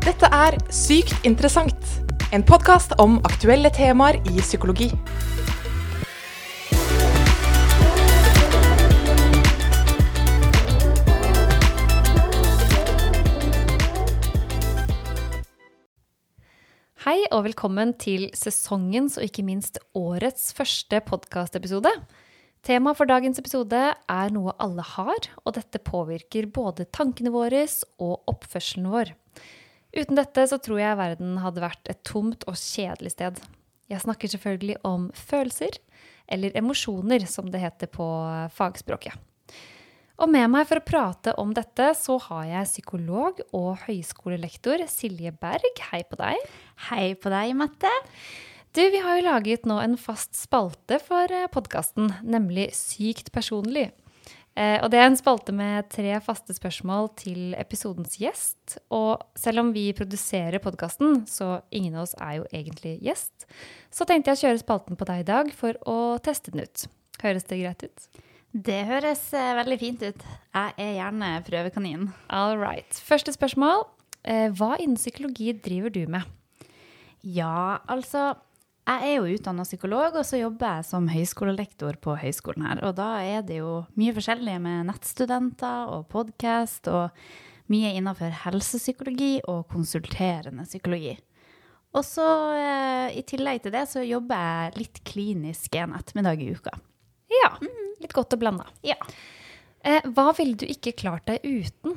Dette er Sykt interessant, en podkast om aktuelle temaer i psykologi. Hei og velkommen til sesongens og ikke minst årets første podkastepisode. Temaet for dagens episode er noe alle har, og dette påvirker både tankene våre og oppførselen vår. Uten dette så tror jeg verden hadde vært et tomt og kjedelig sted. Jeg snakker selvfølgelig om følelser, eller emosjoner som det heter på fagspråket. Og med meg for å prate om dette, så har jeg psykolog og høyskolelektor Silje Berg. Hei på deg. Hei på deg, Mette. Du, vi har jo laget nå en fast spalte for podkasten, nemlig Sykt personlig. Eh, og det er en spalte med tre faste spørsmål til episodens gjest. Og selv om vi produserer podkasten, så ingen av oss er jo egentlig gjest, så tenkte jeg å kjøre spalten på deg i dag for å teste den ut. Høres det greit ut? Det høres eh, veldig fint ut. Jeg er gjerne prøvekanin. All right. Første spørsmål. Eh, hva innen psykologi driver du med? Ja, altså Jeg er jo utdanna psykolog, og så jobber jeg som høyskolelektor på høyskolen her. Og da er det jo mye forskjellig med nettstudenter og podkast, og mye innenfor helsepsykologi og konsulterende psykologi. Og så eh, i tillegg til det så jobber jeg litt klinisk en ettermiddag i uka. Ja. Litt godt og blanda. Ja. Eh, hva ville du ikke klart deg uten?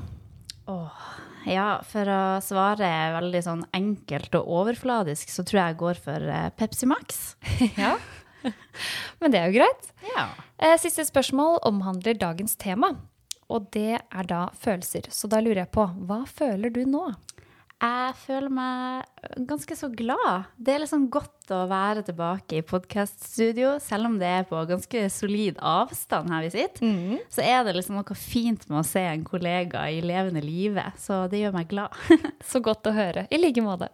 Åh, ja, for å svare veldig sånn enkelt og overfladisk, så tror jeg jeg går for eh, Pepsi Max. ja. Men det er jo greit. Ja. Eh, siste spørsmål omhandler dagens tema. Og det er da følelser. Så da lurer jeg på, hva føler du nå? Jeg føler meg ganske så glad. Det er liksom godt å være tilbake i podkaststudio, selv om det er på ganske solid avstand her vi sitter. Mm. Så er det liksom noe fint med å se en kollega i levende live, så det gjør meg glad. så godt å høre. I like måte.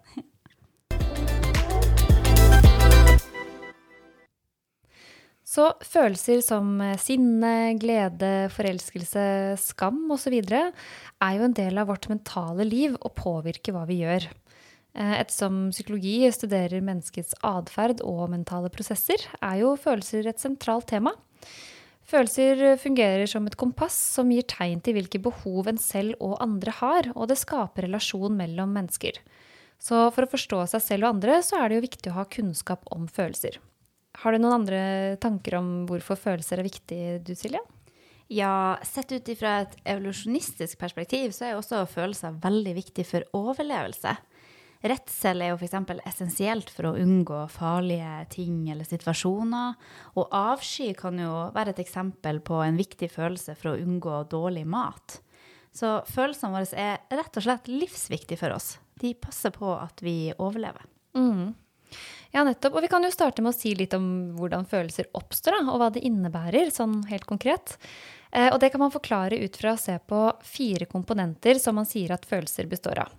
Så følelser som sinne, glede, forelskelse, skam osv. er jo en del av vårt mentale liv og påvirker hva vi gjør. Ettersom psykologi studerer menneskets atferd og mentale prosesser, er jo følelser et sentralt tema. Følelser fungerer som et kompass som gir tegn til hvilke behov en selv og andre har, og det skaper relasjon mellom mennesker. Så for å forstå seg selv og andre, så er det jo viktig å ha kunnskap om følelser. Har du noen andre tanker om hvorfor følelser er viktig, du Silje? Ja, sett ut ifra et evolusjonistisk perspektiv så er også følelser veldig viktig for overlevelse. Redsel er jo f.eks. essensielt for å unngå farlige ting eller situasjoner. Og avsky kan jo være et eksempel på en viktig følelse for å unngå dårlig mat. Så følelsene våre er rett og slett livsviktige for oss. De passer på at vi overlever. Mm. Ja, nettopp. Og vi kan jo starte med å si litt om hvordan følelser oppstår, da, og hva det innebærer, sånn helt konkret. Eh, og det kan man forklare ut fra å se på fire komponenter som man sier at følelser består av.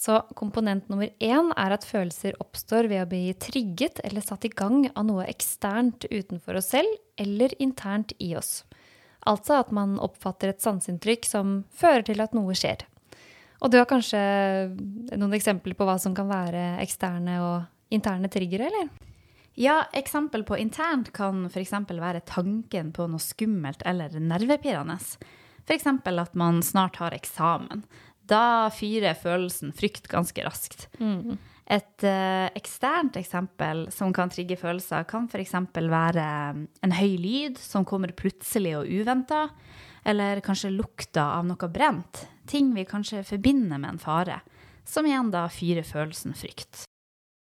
Så komponent nummer én er at følelser oppstår ved å bli trigget eller satt i gang av noe eksternt utenfor oss selv eller internt i oss. Altså at man oppfatter et sanseinntrykk som fører til at noe skjer. Og du har kanskje noen eksempler på hva som kan være eksterne og interne triggere, eller? Ja, eksempel på internt kan f.eks. være tanken på noe skummelt eller nervepirrende. F.eks. at man snart har eksamen. Da fyrer følelsen frykt ganske raskt. Mm. Et uh, eksternt eksempel som kan trigge følelser, kan f.eks. være en høy lyd som kommer plutselig og uventa, eller kanskje lukta av noe brent. Ting vi kanskje forbinder med en fare, som igjen da fyrer følelsen frykt.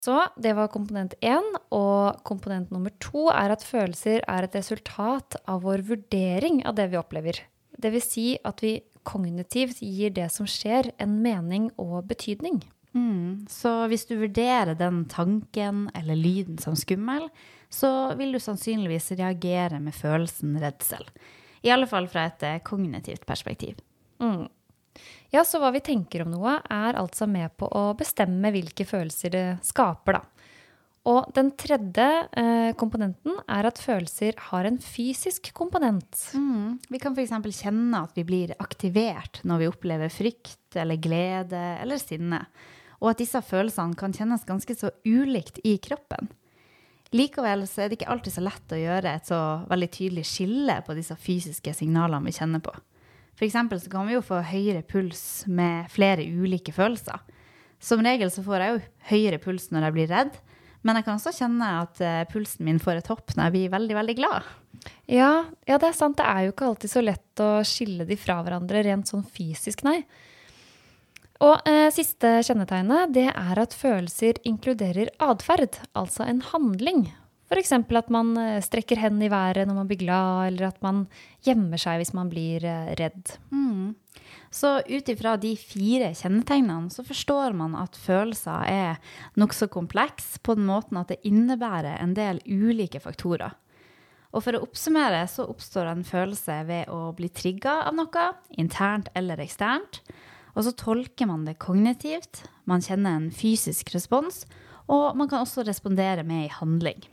Så det var komponent én. Og komponent nummer to er at følelser er et resultat av vår vurdering av det vi opplever. Det vil si at vi kognitivt gir det som skjer, en mening og betydning. Mm. Så hvis du vurderer den tanken eller lyden som skummel, så vil du sannsynligvis reagere med følelsen redsel. I alle fall fra et eh, kognitivt perspektiv. Mm. Ja, så hva vi tenker om noe, er altså med på å bestemme hvilke følelser det skaper, da. Og den tredje eh, komponenten er at følelser har en fysisk komponent. Mm. Vi kan f.eks. kjenne at vi blir aktivert når vi opplever frykt eller glede eller sinne, og at disse følelsene kan kjennes ganske så ulikt i kroppen. Likevel er det ikke alltid så lett å gjøre et så veldig tydelig skille på disse fysiske signalene vi kjenner på. F.eks. så kan vi jo få høyere puls med flere ulike følelser. Som regel så får jeg jo høyere puls når jeg blir redd, men jeg kan også kjenne at uh, pulsen min får et hopp når jeg blir veldig, veldig glad. Ja, ja, det er sant. Det er jo ikke alltid så lett å skille de fra hverandre rent sånn fysisk, nei. Og eh, siste kjennetegnet det er at følelser inkluderer atferd, altså en handling. F.eks. at man eh, strekker hendene i været når man blir glad, eller at man gjemmer seg hvis man blir eh, redd. Mm. Så ut ifra de fire kjennetegnene så forstår man at følelser er nokså kompleks på den måten at det innebærer en del ulike faktorer. Og for å oppsummere så oppstår en følelse ved å bli trigga av noe, internt eller eksternt. Og så tolker man det kognitivt, man kjenner en fysisk respons, og man kan også respondere med i handling.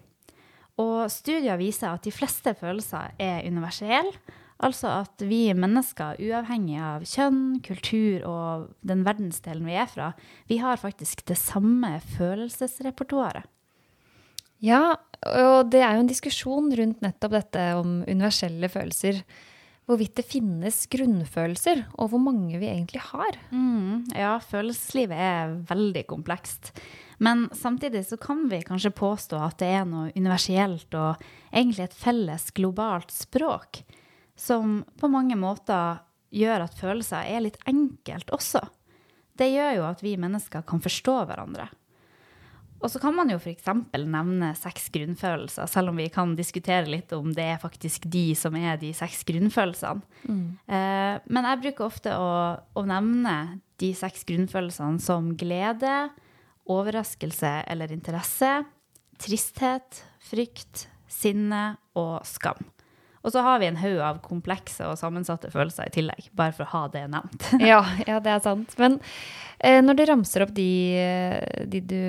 Og studier viser at de fleste følelser er universelle, Altså at vi mennesker, uavhengig av kjønn, kultur og den verdensdelen vi er fra, vi har faktisk det samme følelsesrepertoaret. Ja, og det er jo en diskusjon rundt nettopp dette om universelle følelser. Hvorvidt det finnes grunnfølelser, og hvor mange vi egentlig har. Mm, ja, følelseslivet er veldig komplekst. Men samtidig så kan vi kanskje påstå at det er noe universelt og egentlig et felles globalt språk som på mange måter gjør at følelser er litt enkelt også. Det gjør jo at vi mennesker kan forstå hverandre. Og så kan man jo f.eks. nevne seks grunnfølelser, selv om vi kan diskutere litt om det er faktisk de som er de seks grunnfølelsene. Mm. Eh, men jeg bruker ofte å, å, nevne de seks grunnfølelsene som glede, overraskelse eller interesse, tristhet, frykt, sinne og skam. Og så har vi en haug av komplekse og sammensatte følelser i tillegg, bare for å ha det nevnt. ja, ja, det er sant. Men eh, når du ramser opp de, de, du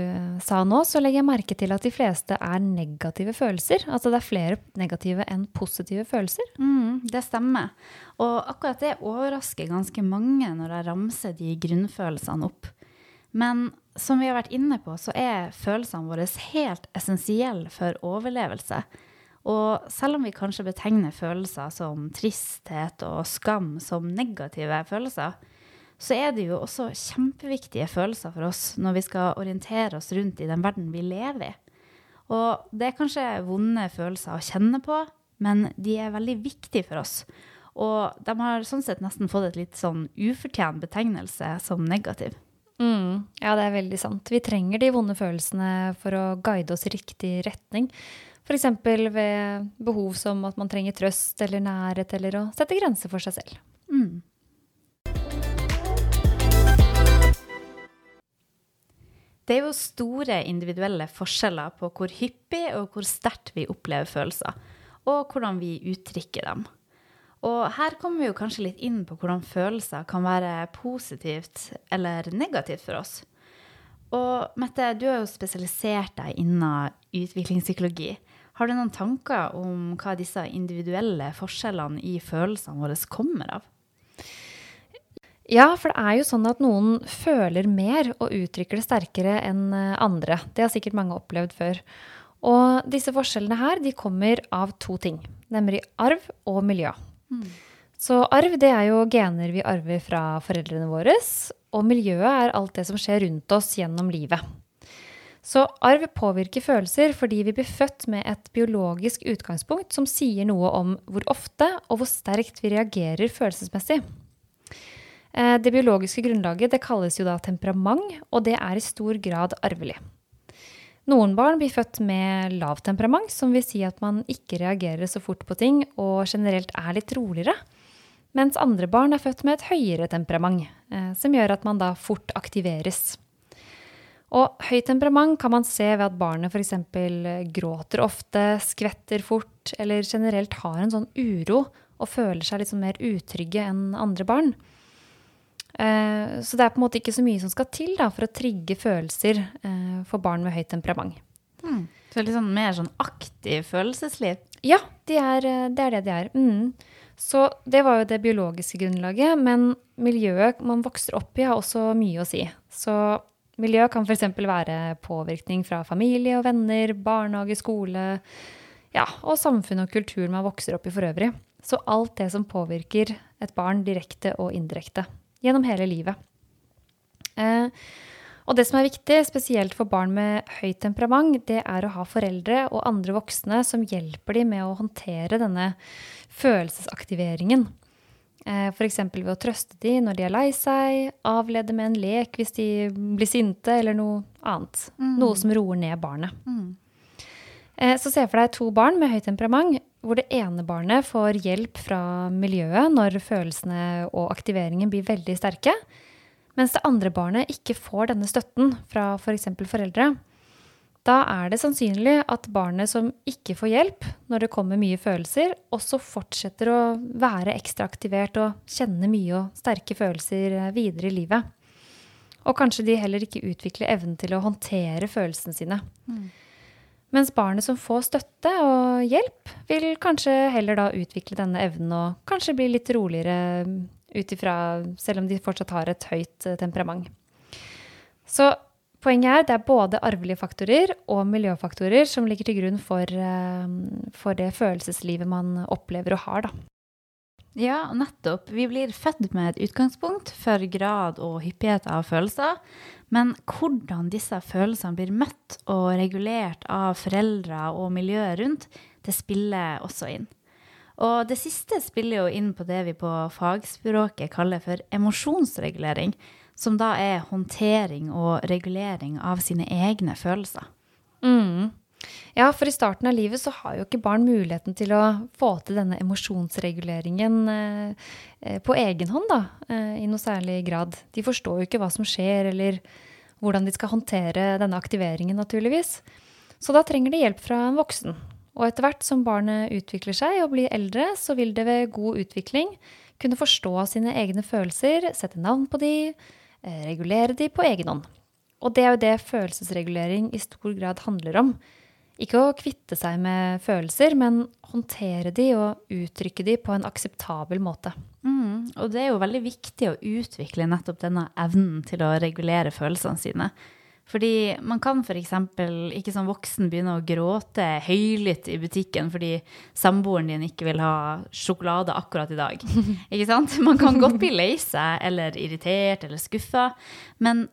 sa nå, så legger jeg merke til at de fleste er negative følelser. Altså det er flere negative enn positive følelser. Mm, det stemmer. Og akkurat det overrasker ganske mange når jeg ramser de grunnfølelsene opp. Men som vi har vært inne på, så er følelsene våre helt essensielle for overlevelse. Og selv om vi kanskje betegner følelser som tristhet og skam som negative følelser, så er det jo også kjempeviktige følelser for oss når vi skal orientere oss rundt i den verden vi lever i. Og det er kanskje vonde følelser å kjenne på, men de er veldig viktige for oss. Og de har sånn sett nesten fått et litt sånn ufortjent betegnelse som negativ. Mm, ja, det er veldig sant. Vi trenger de vonde følelsene for å guide oss i riktig retning. F.eks. ved behov som at man trenger trøst eller nærhet, eller å sette grenser for seg selv. Mm. Det er jo store individuelle forskjeller på hvor hyppig og hvor sterkt vi opplever følelser, og hvordan vi uttrykker dem. Og her kommer vi jo kanskje litt inn på hvordan følelser kan være positivt eller negativt for oss. Og Mette, du har jo spesialisert deg innen utviklingspsykologi. Har du noen tanker om hva disse individuelle forskjellene i følelsene våre kommer av? Ja, for det er jo sånn at noen føler mer og uttrykker det sterkere enn eh, andre. Det har sikkert mange opplevd før. Og disse forskjellene her de kommer av to ting, nemlig arv og miljø. Så arv det er jo gener vi arver fra foreldrene våre, og miljøet er alt det som skjer rundt oss gjennom livet. Så arv påvirker følelser fordi vi blir født med et biologisk utgangspunkt som sier noe om hvor ofte og hvor sterkt vi reagerer følelsesmessig. Eh, det biologiske grunnlaget det kalles jo da temperament, og det er i stor grad arvelig. Noen barn blir født med lavt temperament, som vil si at man ikke reagerer så fort på ting og generelt er litt roligere. Mens andre barn er født med et høyere temperament, eh, som gjør at man da fort aktiveres. Og høyt temperament kan man se ved at barnet f.eks. gråter ofte, skvetter fort eller generelt har en sånn uro og føler seg litt sånn mer utrygge enn andre barn. Eh, så det er på en måte ikke så mye som skal til da, for å trigge følelser eh, for barn med høyt temperament. Mm. Så litt sånn mer sånn aktiv følelsesliv? Ja, de er, eh, det er det de er. Mm. Så det var jo det biologiske grunnlaget, men miljøet man vokser opp i, har også mye å si. Så miljø kan f.eks. være påvirkning fra familie og venner, barnehage, skole, ja, og samfunn og kultur man vokser opp i for øvrig. Så alt det som påvirker et barn direkte og indirekte gjennom hele livet. Eh, og det som er viktig, spesielt for barn med høyt temperament, det er å ha foreldre og andre voksne som hjelper dem med å håndtere denne følelsesaktiveringen. Eh, F.eks. ved å trøste dem når de er lei seg, avlede med en lek hvis de blir sinte, eller noe annet. Mm. Noe som roer ned barnet. Mm. Eh, så se for deg to barn med høyt temperament, hvor det ene barnet får hjelp fra miljøet når følelsene og aktiveringen blir veldig sterke, mens det andre barnet ikke får denne støtten fra f.eks. For foreldre. Da er det sannsynlig at barnet som ikke får hjelp når det kommer mye følelser, også fortsetter å være ekstra aktivert og kjenne mye og sterke følelser videre i livet. Og kanskje de heller ikke utvikler evnen til å håndtere følelsene sine. Mm. Mens barnet som får støtte og hjelp, vil kanskje heller da utvikle denne evnen og kanskje bli litt roligere ut ifra Selv om de fortsatt har et høyt eh, temperament. Så poenget er det er både arvelige faktorer og miljøfaktorer som ligger til grunn for, eh, for det følelseslivet man opplever og har, da. Ja, nettopp. Vi blir født med et utgangspunkt for grad og hyppighet av følelser. Men hvordan disse følelsene blir møtt og regulert av foreldre og miljøet rundt, det spiller også inn. Og det siste spiller jo inn på det vi på fagspråket kaller for emosjonsregulering, som da er håndtering og regulering av sine egne følelser. Mm. Ja, for i starten av livet så har jo ikke barn muligheten til å få til denne emosjonsreguleringen eh, eh, på egen hånd, da, eh, i noe særlig grad. De forstår jo ikke hva som skjer, eller hvordan de skal håndtere denne aktiveringen, naturligvis. Så da trenger de hjelp fra en voksen. Og etter hvert som barnet utvikler seg og blir eldre, så vil det ved god utvikling kunne forstå sine egne følelser, sette navn på de, regulere de på egen hånd. Og det er jo det følelsesregulering i stor grad handler om. Ikke å kvitte seg med følelser, men håndtere de og uttrykke de på en akseptabel måte. Mm, og det er jo veldig viktig å utvikle nettopp denne evnen til å regulere følelsene sine. Fordi man kan f.eks. ikke som voksen begynne å gråte høylytt i butikken fordi samboeren din ikke vil ha sjokolade akkurat i dag. ikke sant? Man kan godt bli lei seg eller irritert eller skuffa, men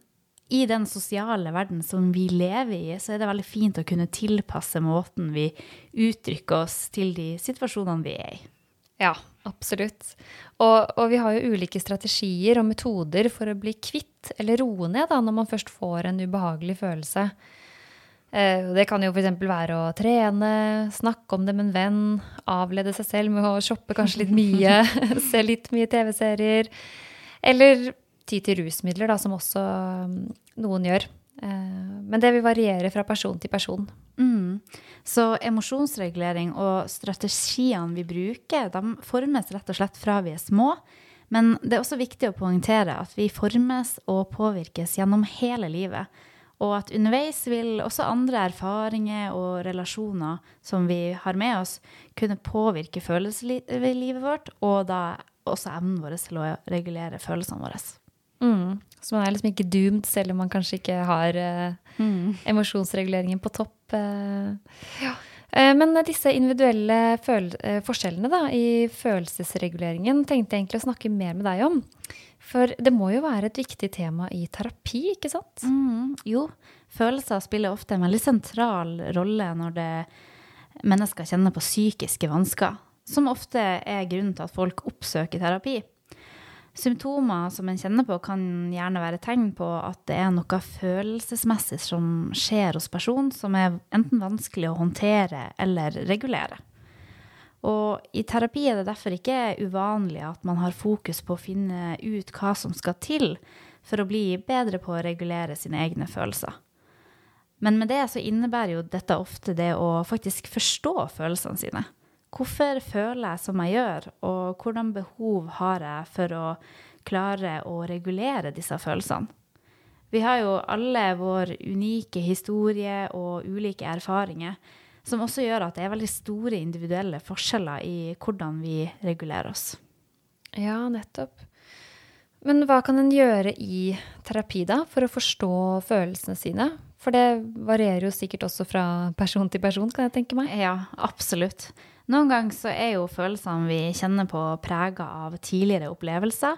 i den sosiale verden som vi lever i, så er det veldig fint å kunne tilpasse måten vi uttrykker oss til de situasjonene vi er i. Ja, absolutt. Og, og, vi har jo ulike strategier og metoder for å bli kvitt eller roe ned da, når man først får en ubehagelig følelse. Eh, det kan jo f.eks. være å trene, snakke om det med en venn, avlede seg selv med å shoppe kanskje litt mye, se litt mye TV-serier. Eller ty til rusmidler, da, som også um, noen gjør. Eh, men det vil variere fra person til person. Mm. Så emosjonsregulering og strategiene vi bruker, de formes rett og slett fra vi er små. Men det er også viktig å poengtere at vi formes og påvirkes gjennom hele livet. Og at underveis vil også andre erfaringer og relasjoner som vi har med oss, kunne påvirke følelseslivet vårt, og da også evnen vår til å regulere følelsene våre. Mm. Så man er liksom ikke doomed, selv om man kanskje ikke har eh, mm. emosjonsreguleringen på topp. Eh. ja. Eh, men disse individuelle forskjellene da, i følelsesreguleringen tenkte jeg egentlig å snakke mer med deg om. For det må jo være et viktig tema i terapi, ikke sant? Mm, jo, følelser spiller ofte en veldig sentral rolle når det, mennesker kjenner på psykiske vansker, som ofte er grunnen til at folk oppsøker terapi. Symptomer som en kjenner på, kan gjerne være tegn på at det er noe følelsesmessig som skjer hos personen, som er enten vanskelig å håndtere eller regulere. Og i terapi er det derfor ikke uvanlig at man har fokus på å finne ut hva som skal til for å bli bedre på å regulere sine egne følelser. Men med det så innebærer jo dette ofte det å faktisk forstå følelsene sine. Hvorfor føler jeg som jeg gjør, og hvordan behov har jeg for å klare å regulere disse følelsene? Vi har jo alle vår unike historie og ulike erfaringer, som også gjør at det er veldig store individuelle forskjeller i hvordan vi regulerer oss. Ja, nettopp. Men hva kan en gjøre i terapi da, for å forstå følelsene sine? For det varierer jo sikkert også fra person til person, kan jeg tenke meg. Ja, absolutt. Noen ganger så er jo følelsene vi kjenner på, prega av tidligere opplevelser,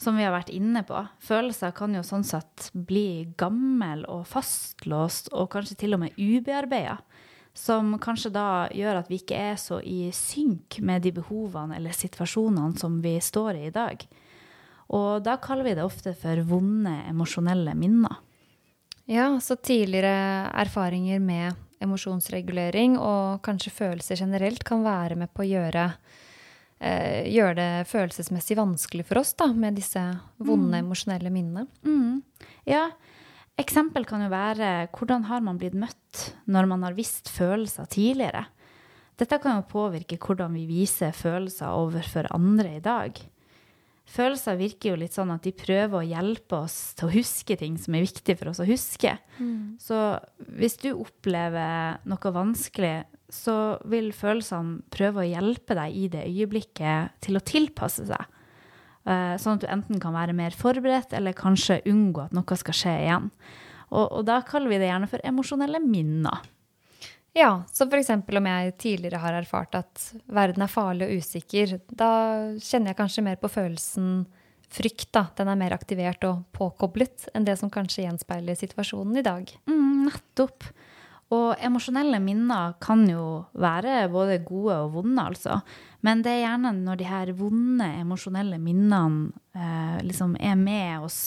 som vi har vært inne på. Følelser kan jo sånn sett bli gammel og fastlåst, og kanskje til og med ubearbeida. Som kanskje da gjør at vi ikke er så i synk med de behovene eller situasjonene som vi står i i dag. Og da kaller vi det ofte for vonde emosjonelle minner. Ja, så tidligere erfaringer med emosjonsregulering og kanskje følelser generelt kan være med på å gjøre, eh, gjøre det følelsesmessig vanskelig for oss da, med disse vonde mm. emosjonelle minnene. Mm. Ja, eksempel kan jo være hvordan har man blitt møtt når man har visst følelser tidligere. Dette kan jo påvirke hvordan vi viser følelser overfor andre i dag følelser virker jo litt sånn at de prøver å hjelpe oss til å huske ting som er viktig for oss å huske. Mm. Så hvis du opplever noe vanskelig, så vil følelsene prøve å hjelpe deg i det øyeblikket til å tilpasse seg. Uh, sånn at du enten kan være mer forberedt, eller kanskje unngå at noe skal skje igjen. Og, og da kaller vi det gjerne for emosjonelle minner. Ja, så f.eks. om jeg tidligere har erfart at verden er farlig og usikker, da kjenner jeg kanskje mer på følelsen frykt. da. Den er mer aktivert og påkoblet enn det som kanskje gjenspeiler situasjonen i dag. Mm, nettopp. Og emosjonelle minner kan jo være både gode og vonde, altså. Men det er gjerne når de her vonde emosjonelle minnene eh, liksom er med oss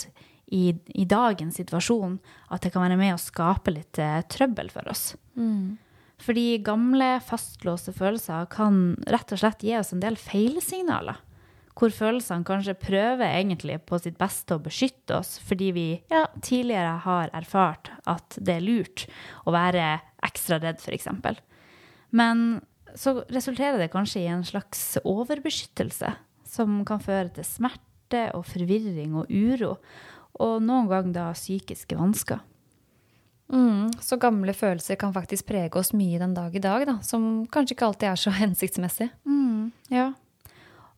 i, i, dagens situasjon, at det kan være med å skape litt eh, trøbbel for oss. Mm. Fordi gamle, fastlåste følelser kan rett og slett gi oss en del feilsignaler. Hvor følelsene kanskje prøver egentlig på sitt beste å beskytte oss fordi vi ja, tidligere har erfart at det er lurt å være ekstra redd, f.eks. Men så resulterer det kanskje i en slags overbeskyttelse som kan føre til smerte og forvirring og uro, og noen ganger da psykiske vansker. Mm, så gamle følelser kan faktisk prege oss mye den dag i dag, da, som kanskje ikke alltid er så hensiktsmessig. Mm, ja.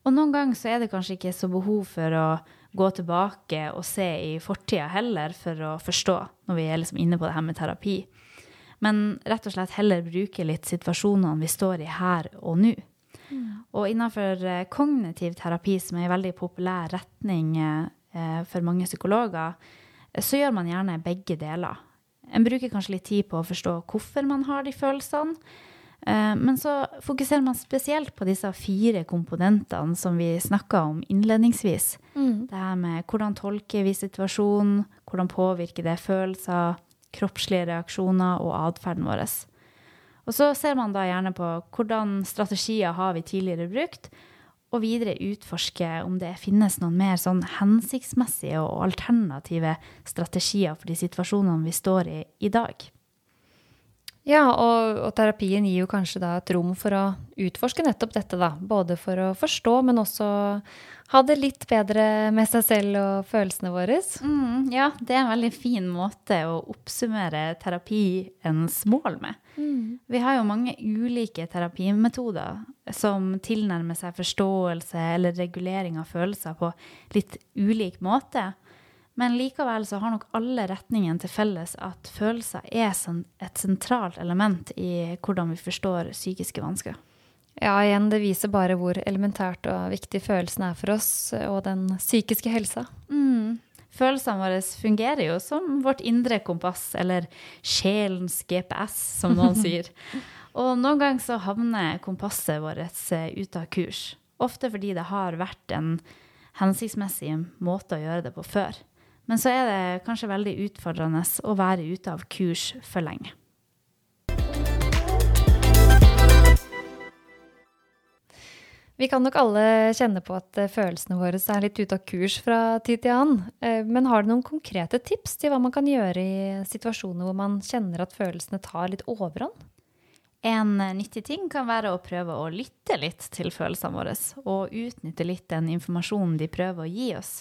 Og noen ganger så er det kanskje ikke så behov for å gå tilbake og se i fortida heller for å forstå, når vi er liksom inne på det her med terapi. Men rett og slett heller bruke litt situasjonene vi står i her og nå. Mm. Og innenfor eh, kognitiv terapi, som er en veldig populær retning eh, for mange psykologer, så gjør man gjerne begge deler. En bruker kanskje litt tid på å forstå hvorfor man har de følelsene. Eh, men så fokuserer man spesielt på disse fire komponentene som vi snakka om innledningsvis. Mm. Det her med hvordan tolker vi situasjonen, hvordan påvirker det følelser, kroppslige reaksjoner og atferden vår. Og så ser man da gjerne på hvordan strategier har vi tidligere brukt, og videre utforske om det finnes noen mer sånn hensiktsmessige og alternative strategier for de situasjonene vi står i i dag. Ja, og, og, terapien gir jo kanskje da et rom for å utforske nettopp dette, da. Både for å forstå, men også ha det litt bedre med seg selv og følelsene våre. Mm, ja, det er en veldig fin måte å oppsummere terapiens mål med. Mm. Vi har jo mange ulike terapimetoder som tilnærmer seg forståelse eller regulering av følelser på litt ulik måte. Men likevel så har nok alle retningene til felles at følelser er et sentralt element i hvordan vi forstår psykiske vansker. Ja, igjen, det viser bare hvor elementært og viktig følelsene er for oss, og den psykiske helsa. Mm. Følelsene våre fungerer jo som vårt indre kompass, eller sjelens GPS, som noen sier. Og noen ganger så havner kompasset vårt ut av kurs. Ofte fordi det har vært en hensiktsmessig måte å gjøre det på før. Men så er det kanskje veldig utfordrende å være ute av kurs for lenge. Vi kan nok alle kjenne på at eh, følelsene våre er litt ute av kurs fra tid til annen. Eh, men har du noen konkrete tips til hva man kan gjøre i situasjoner hvor man kjenner at følelsene tar litt overhånd? En nyttig ting kan være å prøve å lytte litt til følelsene våre, og utnytte litt den informasjonen de prøver å gi oss.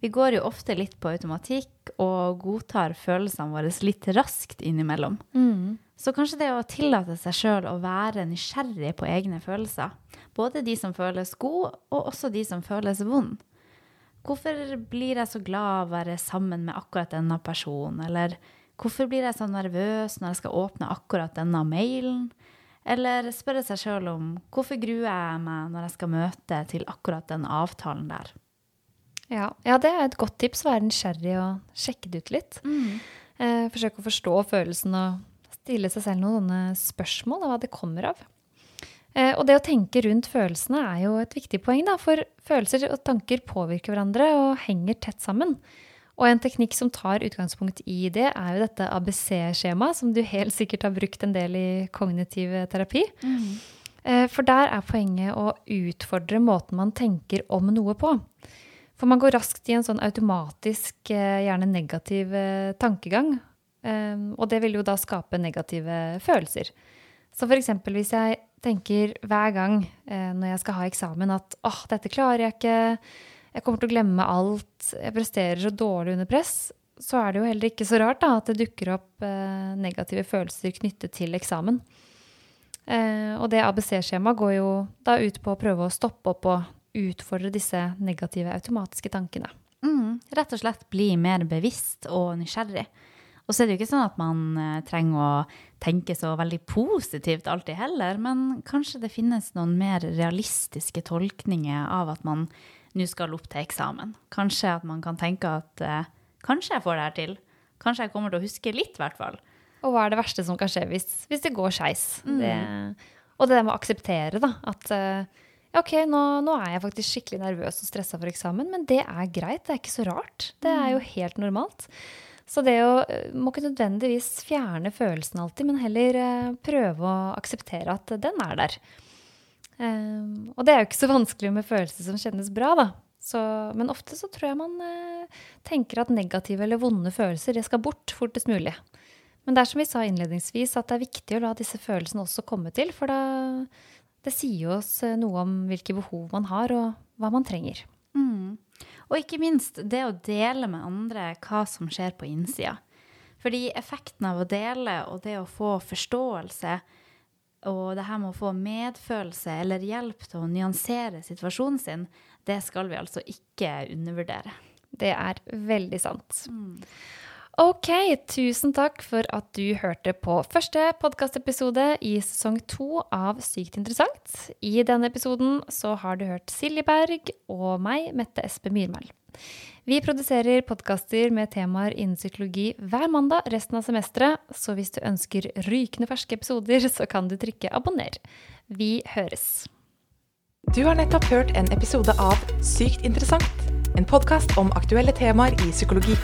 Vi går jo ofte litt på automatikk og godtar følelsene våre litt raskt innimellom. Mm. Så kanskje det å tillate seg sjøl å være nysgjerrig på egne følelser, både de som føles gode, og også de som føles vond. Hvorfor blir jeg så glad av å være sammen med akkurat denne personen, eller hvorfor blir jeg så nervøs når jeg skal åpne akkurat denne mailen? Eller spørre seg sjøl om hvorfor gruer jeg meg når jeg skal møte til akkurat den avtalen der. Ja, ja, det er et godt tips. Være nysgjerrig og sjekke det ut litt. Eh, forsøke å forstå følelsen og stille seg selv noen spørsmål av hva det kommer av. Eh, og det å tenke rundt følelsene er jo et viktig poeng, da, for følelser og tanker påvirker hverandre og henger tett sammen. Og en teknikk som tar utgangspunkt i det, er jo dette ABC-skjemaet, som du helt sikkert har brukt en del i kognitiv terapi. Mm. For der er poenget å utfordre måten man tenker om noe på. For man går raskt i en sånn automatisk, eh, gjerne negativ eh, tankegang. eh, Og det vil jo da skape negative følelser. Så eksempel hvis jeg tenker hver gang eh, når jeg skal ha eksamen at åh, dette klarer jeg ikke, jeg kommer til å glemme alt, jeg presterer så dårlig under press, så er det jo heller ikke så rart da, at det dukker opp negative følelser knyttet til eksamen. Og det ABC-skjemaet går jo da ut på å prøve å stoppe opp og utfordre disse negative automatiske tankene. Mm, rett og slett bli mer bevisst og nysgjerrig. Og så er det jo ikke sånn at man eh, trenger å tenke så veldig positivt alltid heller, men kanskje det finnes noen mer realistiske tolkninger av at man nå skal opp til eksamen. Kanskje at man kan tenke at eh, kanskje jeg får det her til. Kanskje jeg kommer til å huske litt, i hvert fall. Og hva er det verste som kan skje hvis, hvis det går skeis? Mm. og det der med å akseptere, da. At eh, ok, nå, nå er jeg faktisk skikkelig nervøs og stressa for eksamen, men det er greit. Det er ikke så rart. Det er jo helt normalt. Så det å eh, må ikke nødvendigvis fjerne følelsen alltid, men heller eh, prøve å akseptere at den er der. Um, og det er jo ikke så vanskelig med følelser som kjennes bra, da. Så, men ofte så tror jeg man eh, tenker at negative eller vonde følelser det skal bort fortest mulig. Men det er som vi sa innledningsvis, at det er viktig å la disse følelsene også komme til. For da, det sier oss eh, noe om hvilke behov man har, og hva man trenger. Mm. Og ikke minst det å dele med andre hva som skjer på innsida. Fordi effekten av å dele og det å få forståelse og det her med å få medfølelse eller hjelp til å nyansere situasjonen sin, det skal vi altså ikke undervurdere. Det er veldig sant. Ok, tusen takk for at du hørte på første podkastepisode i sesong to av Sykt interessant. I denne episoden så har du hørt Silje Berg og meg, Mette Espe Myrmæl. Vi produserer podkaster med temaer innen psykologi hver mandag resten av semesteret, så hvis du ønsker rykende ferske episoder, så kan du trykke abonner. Vi høres. Du har nettopp hørt en episode av Sykt interessant, en podkast om aktuelle temaer i psykologi.